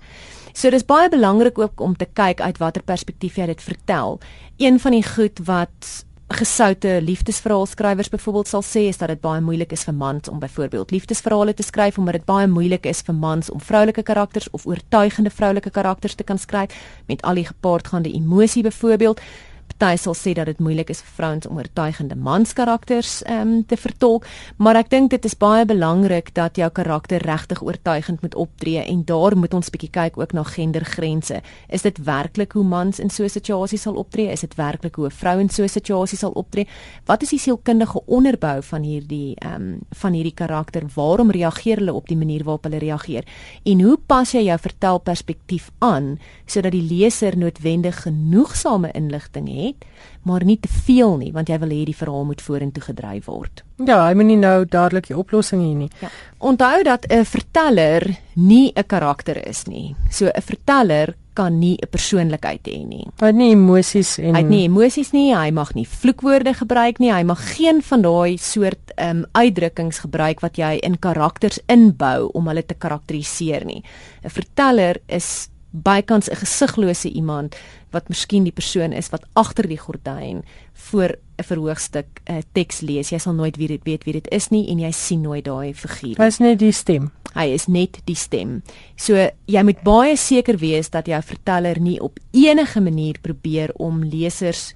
So dis baie belangrik ook om te kyk uit watter perspektief jy dit vertel. Een van die goed wat gesoute liefdesverhaalskrywers byvoorbeeld sal sê is dat dit baie moeilik is vir mans om byvoorbeeld liefdesverhale te skryf omdat dit baie moeilik is vir mans om vroulike karakters of oortuigende vroulike karakters te kan skryf met al die gepaardgaande emosie byvoorbeeld party sal sê dat dit moeilik is vir vrouens om oortuigende manskarakters um, te vertolk, maar ek dink dit is baie belangrik dat jou karakter regtig oortuigend moet optree en daar moet ons bietjie kyk ook na gendergrense. Is dit werklik hoe mans in so 'n situasie sal optree? Is dit werklik hoe 'n vrou in so 'n situasie sal optree? Wat is die sielkundige onderbou van hierdie ehm um, van hierdie karakter? Waarom reageer hulle op die manier waarop hulle reageer? En hoe pas jy jou vertelperspektief aan sodat die leser noodwendig genoegsame inligting het het, maar nie te veel nie, want jy wil hê die verhaal moet vorentoe gedryf word. Ja, hy moet nie nou dadelik die oplossing hê nie. Ja. Onthou dat 'n verteller nie 'n karakter is nie. So 'n verteller kan nie 'n persoonlikheid hê nie. Hy het nie emosies en hy het nie emosies nie, hy mag nie vloekwoorde gebruik nie, hy mag geen van daai soort ehm um, uitdrukkings gebruik wat jy in karakters inbou om hulle te karakteriseer nie. 'n Verteller is bykans 'n gesiglose iemand wat miskien die persoon is wat agter die gordyn voor 'n verhoogstuk 'n uh, teks lees. Jy sal nooit weet weet wie dit is nie en jy sien nooit daai figuur. Hy is net die stem. Hy is net die stem. So jy moet baie seker wees dat jou verteller nie op enige manier probeer om lesers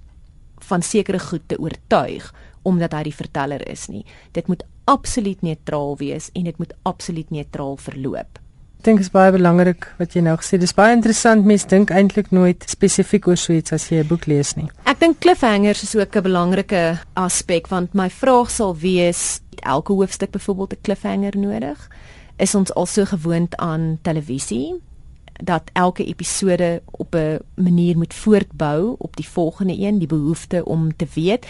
van sekere goed te oortuig omdat hy die verteller is nie. Dit moet absoluut neutraal wees en dit moet absoluut neutraal verloop dink is baie belangrik wat jy nou gesê. Dis baie interessant. Mense dink eintlik nooit spesifiek oor so iets as jy 'n boek lees nie. Ek dink cliffhangers is ook 'n belangrike aspek want my vraag sal wees elke hoofstuk byvoorbeeld 'n cliffhanger nodig? Is ons al so gewoond aan televisie dat elke episode op 'n manier moet voortbou op die volgende een, die behoefte om te weet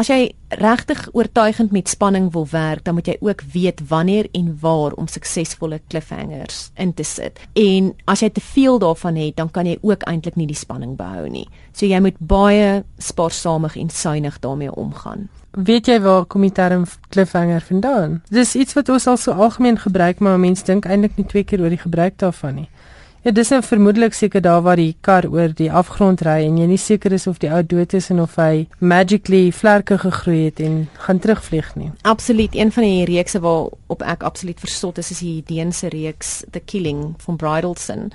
As jy regtig oortuigend met spanning wil werk, dan moet jy ook weet wanneer en waar om suksesvolle cliffhangers in te sit. En as jy te veel daarvan het, dan kan jy ook eintlik nie die spanning behou nie. So jy moet baie spaarsamig en suiwig daarmee omgaan. Weet jy waar kom die term cliffhanger vandaan? Dis iets wat ons al so algemeen gebruik, maar mense dink eintlik nie twee keer oor die gebruik daarvan nie. Ja, dis nou vermoedelik seker daar waar die kar oor die afgrond ry en jy nie seker is of die ou dood is en of hy magically vlerke gegroei het en gaan terugvlieg nie. Absoluut, een van die reekse waarop ek absoluut versot is is die Deense reeks The Killing van Bridalson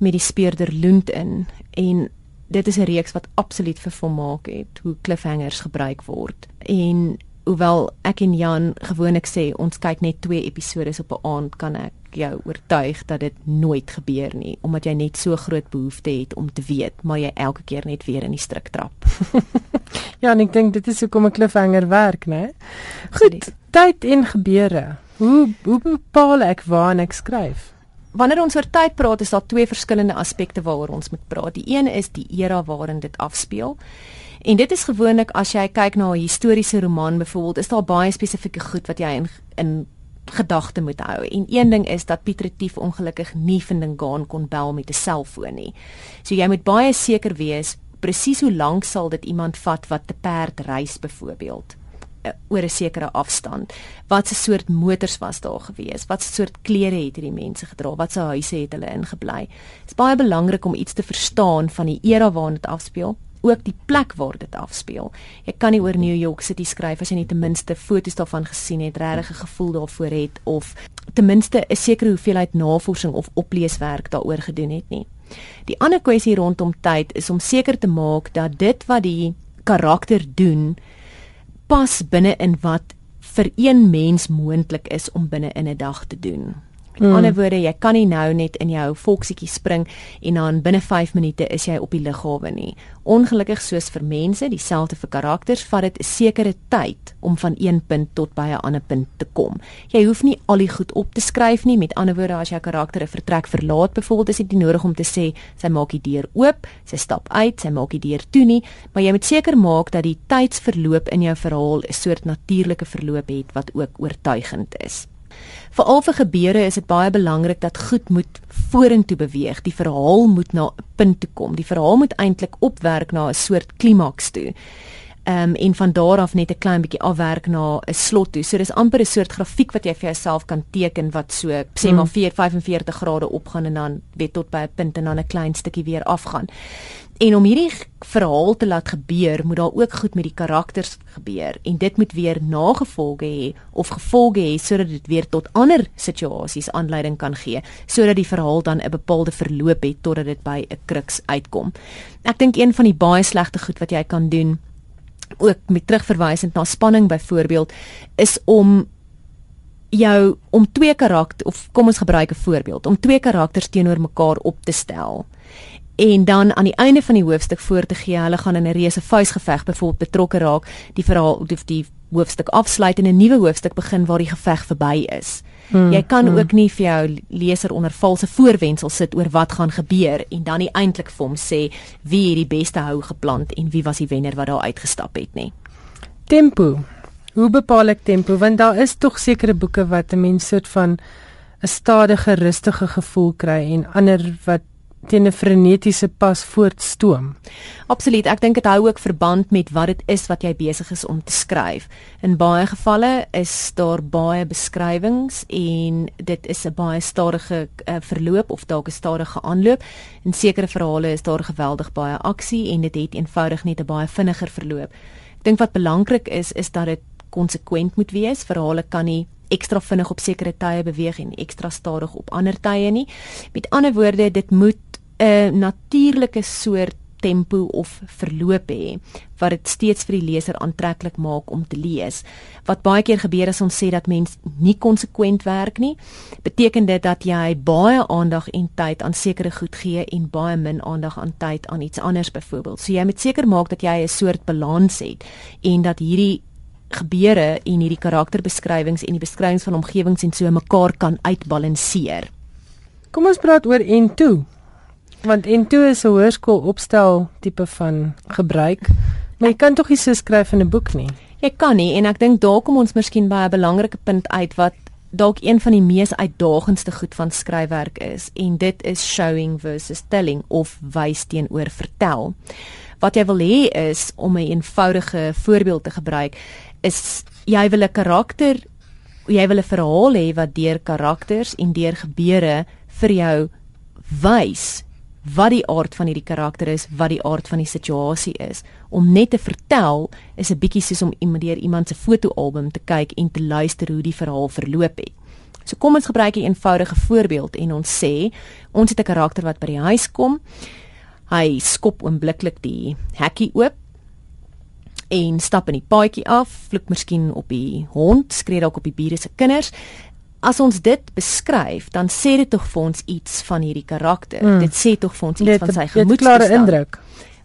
met die speurder Lund in en dit is 'n reeks wat absoluut vervolmaak het hoe cliffhangers gebruik word. En hoewel ek en Jan gewoonlik sê ons kyk net 2 episode op 'n aand kan ek jou oortuig dat dit nooit gebeur nie omdat jy net so groot behoefte het om te weet maar jy elke keer net weer in die struik trap. ja, en ek dink dit is hoekom 'n cliffhanger werk, né? Goed, tyd en gebeure. Hoe hoe bepaal ek waar ek skryf? Wanneer ons oor tyd praat, is daar twee verskillende aspekte waaroor ons moet praat. Die een is die era waarin dit afspeel. En dit is gewoonlik as jy kyk na 'n historiese roman byvoorbeeld, is daar baie spesifieke goed wat jy in in gedagte moet hou. En een ding is dat Piet Retief ongelukkig nie Vindingaan kon bel met 'n selfoon nie. So jy moet baie seker wees presies hoe lank sal dit iemand vat wat te perd reis byvoorbeeld eh, oor 'n sekere afstand. Wat 'n soort motors was daar gewees? Wat 'n soort klere het hierdie mense gedra? Wat se huise het hulle ingebly? Dit is baie belangrik om iets te verstaan van die era waarin dit afspeel ook die plek waar dit afspeel. Jy kan nie oor New York City skryf as jy nie ten minste foto's daarvan gesien het, regtig 'n gevoel daarvoor het of ten minste 'n sekere hoeveelheid navorsing of opleeswerk daaroor gedoen het nie. Die ander kwessie rondom tyd is om seker te maak dat dit wat die karakter doen pas binne in wat vir een mens moontlik is om binne in 'n dag te doen. Met mm. ander woorde, jy kan nie nou net in jou volksietjie spring en dan binne 5 minute is jy op die lughawe nie. Ongelukkig soos vir mense, dieselfde vir karakters, vat dit 'n sekere tyd om van een punt tot by 'n ander punt te kom. Jy hoef nie al die goed op te skryf nie. Met ander woorde, as jou karakter 'n vertrek verlaat, byvoorbeeld, is dit nie nodig om te sê sy maak die deur oop, sy stap uit, sy maak die deur toe nie, maar jy moet seker maak dat die tydsverloop in jou verhaal 'n soort natuurlike verloop het wat ook oortuigend is. Veral vir gebeure is dit baie belangrik dat goed moet vorentoe beweeg. Die verhaal moet na 'n punt toe kom. Die verhaal moet eintlik opwerk na 'n soort klimaks toe. Ehm um, en van daar af net 'n klein bietjie afwerk na 'n slot toe. So dis amper 'n soort grafiek wat jy vir jouself kan teken wat so sê maar 4 mm. 45 grade opgaan en dan weer tot by 'n punt en dan 'n klein stukkie weer afgaan. En om hierdie verhaal te laat gebeur, moet daar ook goed met die karakters gebeur en dit moet weer nagevolge hê of gevolge hê sodat dit weer tot ander situasies aanleiding kan gee, sodat die verhaal dan 'n bepaalde verloop het totdat dit by 'n kruks uitkom. Ek dink een van die baie slegte goed wat jy kan doen ook met terugverwysend na spanning byvoorbeeld is om jou om twee karakters of kom ons gebruik 'n voorbeeld om twee karakters teenoor mekaar op te stel en dan aan die einde van die hoofstuk voor te gee, hulle gaan in 'n reuse vuisgeveg byvoorbeeld betrokke raak, die verhaal of die hoofstuk afsluit en 'n nuwe hoofstuk begin waar die geveg verby is. Hmm, jy kan hmm. ook nie vir jou leser onder valse voorwendsel sit oor wat gaan gebeur en dan nie eintlik vir hom sê wie het die beste hou geplant en wie was die wenner wat daar uitgestap het nie. Tempo. Hoe bepaal ek tempo? Want daar is tog sekere boeke wat 'n mens soort van 'n stadige, rustige gevoel kry en ander wat teen 'n frenetiese pas voortstoom. Absoluut. Ek dink dit hou ook verband met wat dit is wat jy besig is om te skryf. In baie gevalle is daar baie beskrywings en dit is 'n baie stadige uh, verloop of dalk 'n stadige aanloop. In sekere verhale is daar geweldig baie aksie en dit het eenvoudig net 'n baie vinniger verloop. Ek dink wat belangrik is is dat dit konsekwent moet wees. Verhale kan nie ekstra vinnig op sekere tye beweeg en ekstra stadig op ander tye nie. Met ander woorde, dit moet 'n natuurlike soort tempo of verloop hê wat dit steeds vir die leser aantreklik maak om te lees. Wat baie keer gebeur as ons sê dat mens nie konsekwent werk nie, beteken dit dat jy baie aandag en tyd aan sekere goed gee en baie min aandag aan tyd aan iets anders byvoorbeeld. So jy moet seker maak dat jy 'n soort balans het en dat hierdie gebeure en hierdie karakterbeskrywings en die beskrywings van omgewings en so mekaar kan uitbalanseer. Kom ons praat oor N2. Want N2 is 'n hoërskool opstel tipe van gebruik. Maar jy kan tog nie so skryf in 'n boek nie. Jy kan nie en ek dink daar kom ons miskien by 'n belangrike punt uit wat dalk een van die mees uitdagendste goed van skryfwerk is en dit is showing versus telling of wys teenoor vertel. Wat jy wil hê is om 'n eenvoudige voorbeeld te gebruik is jy wil 'n karakter jy wil 'n verhaal hê wat deur karakters en deur gebeure vir jou wys wat die aard van hierdie karakter is, wat die aard van die situasie is. Om net te vertel is 'n bietjie soos om iemand deur iemand se fotoalbum te kyk en te luister hoe die verhaal verloop het. So kom ons gebruik 'n eenvoudige voorbeeld en ons sê ons het 'n karakter wat by die huis kom. Hy skop oombliklik die hekkie oop en stap in die paadjie af, vloek miskien op die hond, skree dalk op die bure se kinders as ons dit beskryf, dan sê dit tog vir ons iets van hierdie karakter. Mm. Dit sê tog vir ons iets dit, van sy gemoedstoestand.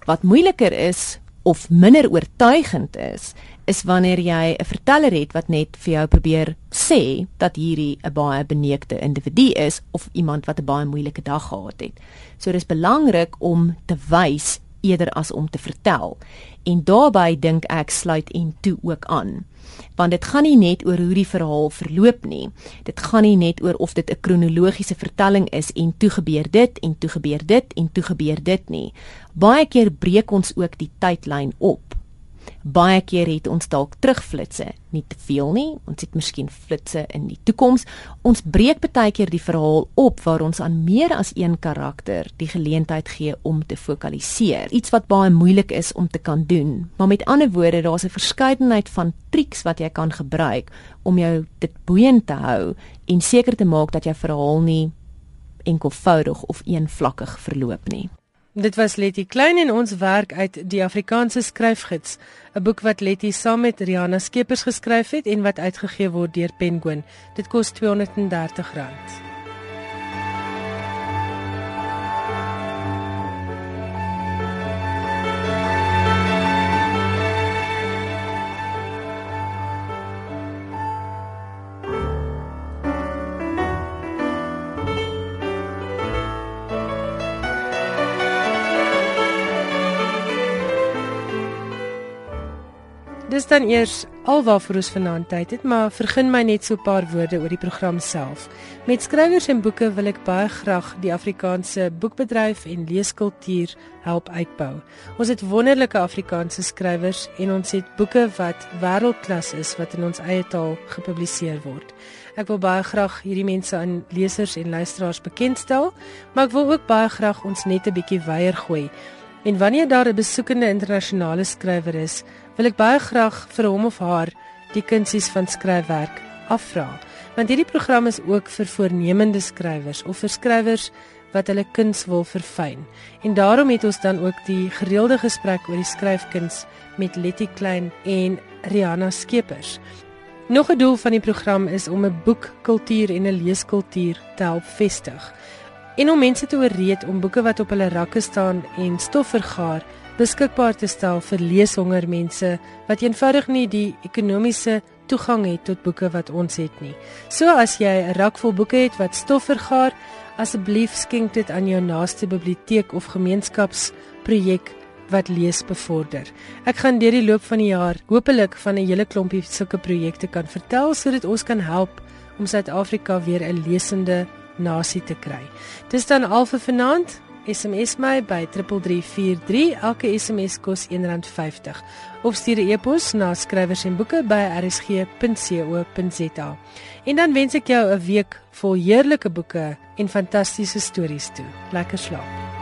Wat moeiliker is of minder oortuigend is, is wanneer jy 'n verteller het wat net vir jou probeer sê dat hierdie 'n baie beneekte individu is of iemand wat 'n baie moeilike dag gehad het. So dis belangrik om te wys eerder as om te vertel. En daarbey dink ek sluit en toe ook aan want dit gaan nie net oor hoe die verhaal verloop nie. Dit gaan nie net oor of dit 'n kronologiese vertelling is en toe gebeur dit en toe gebeur dit en toe gebeur dit nie. Baie keer breek ons ook die tydlyn op baie keer het ons dalk terugflitsse, nie te veel nie. Ons het miskien flitsse in die toekoms. Ons breek baie keer die verhaal op waar ons aan meer as een karakter die geleentheid gee om te fokaliseer. Iets wat baie moeilik is om te kan doen. Maar met ander woorde, daar's 'n verskeidenheid van triks wat jy kan gebruik om jou dit boeiend te hou en seker te maak dat jou verhaal nie enkelvoudig of eenvlakkig verloop nie. Dit was Letty Klein en ons werk uit die Afrikaanse skryfgids, 'n boek wat Letty saam met Rihanna Skeepers geskryf het en wat uitgegee word deur Penguin. Dit kos R230. Dis dan eers alwaarvoor ons vanaand tyd het, maar vergun my net so 'n paar woorde oor die program self. Met skrywers en boeke wil ek baie graag die Afrikaanse boekbedryf en leeskultuur help uitbou. Ons het wonderlike Afrikaanse skrywers en ons het boeke wat wêreldklas is wat in ons eie taal gepubliseer word. Ek wil baie graag hierdie mense aan lesers en luisteraars bekendstel, maar ek wil ook baie graag ons net 'n bietjie weier gooi. En wanneer daar 'n besoekende internasionale skrywer is, wil ek baie graag vir hom of haar die kunsies van skryfwerk afvra. Want hierdie program is ook vir voornemende skrywers of vir skrywers wat hulle kuns wil verfyn. En daarom het ons dan ook die gereelde gesprek oor die skryfkuns met Letty Klein en Rihanna Skeepers. Nog 'n doel van die program is om 'n boekkultuur en 'n leeskultuur te help vestig. En om mense te ooreed om boeke wat op hulle rakke staan en stof vergaar beskikbaar te stel vir leeshonger mense wat eenvoudig nie die ekonomiese toegang het tot boeke wat ons het nie. So as jy 'n rak vol boeke het wat stof vergaar, asseblief skenk dit aan jou naaste biblioteek of gemeenskapsprojek wat lees bevorder. Ek gaan deur die loop van die jaar hopelik van 'n hele klompie sulke projekte kan vertel sodat ons kan help om Suid-Afrika weer 'n lesende nasie te kry. Dis dan al vir vanaand. SMS my by 3343 elke SMS kos R1.50 of stuur 'n e-pos na skrywers en boeke by rsg.co.za. En dan wens ek jou 'n week vol heerlike boeke en fantastiese stories toe. Lekker slaap.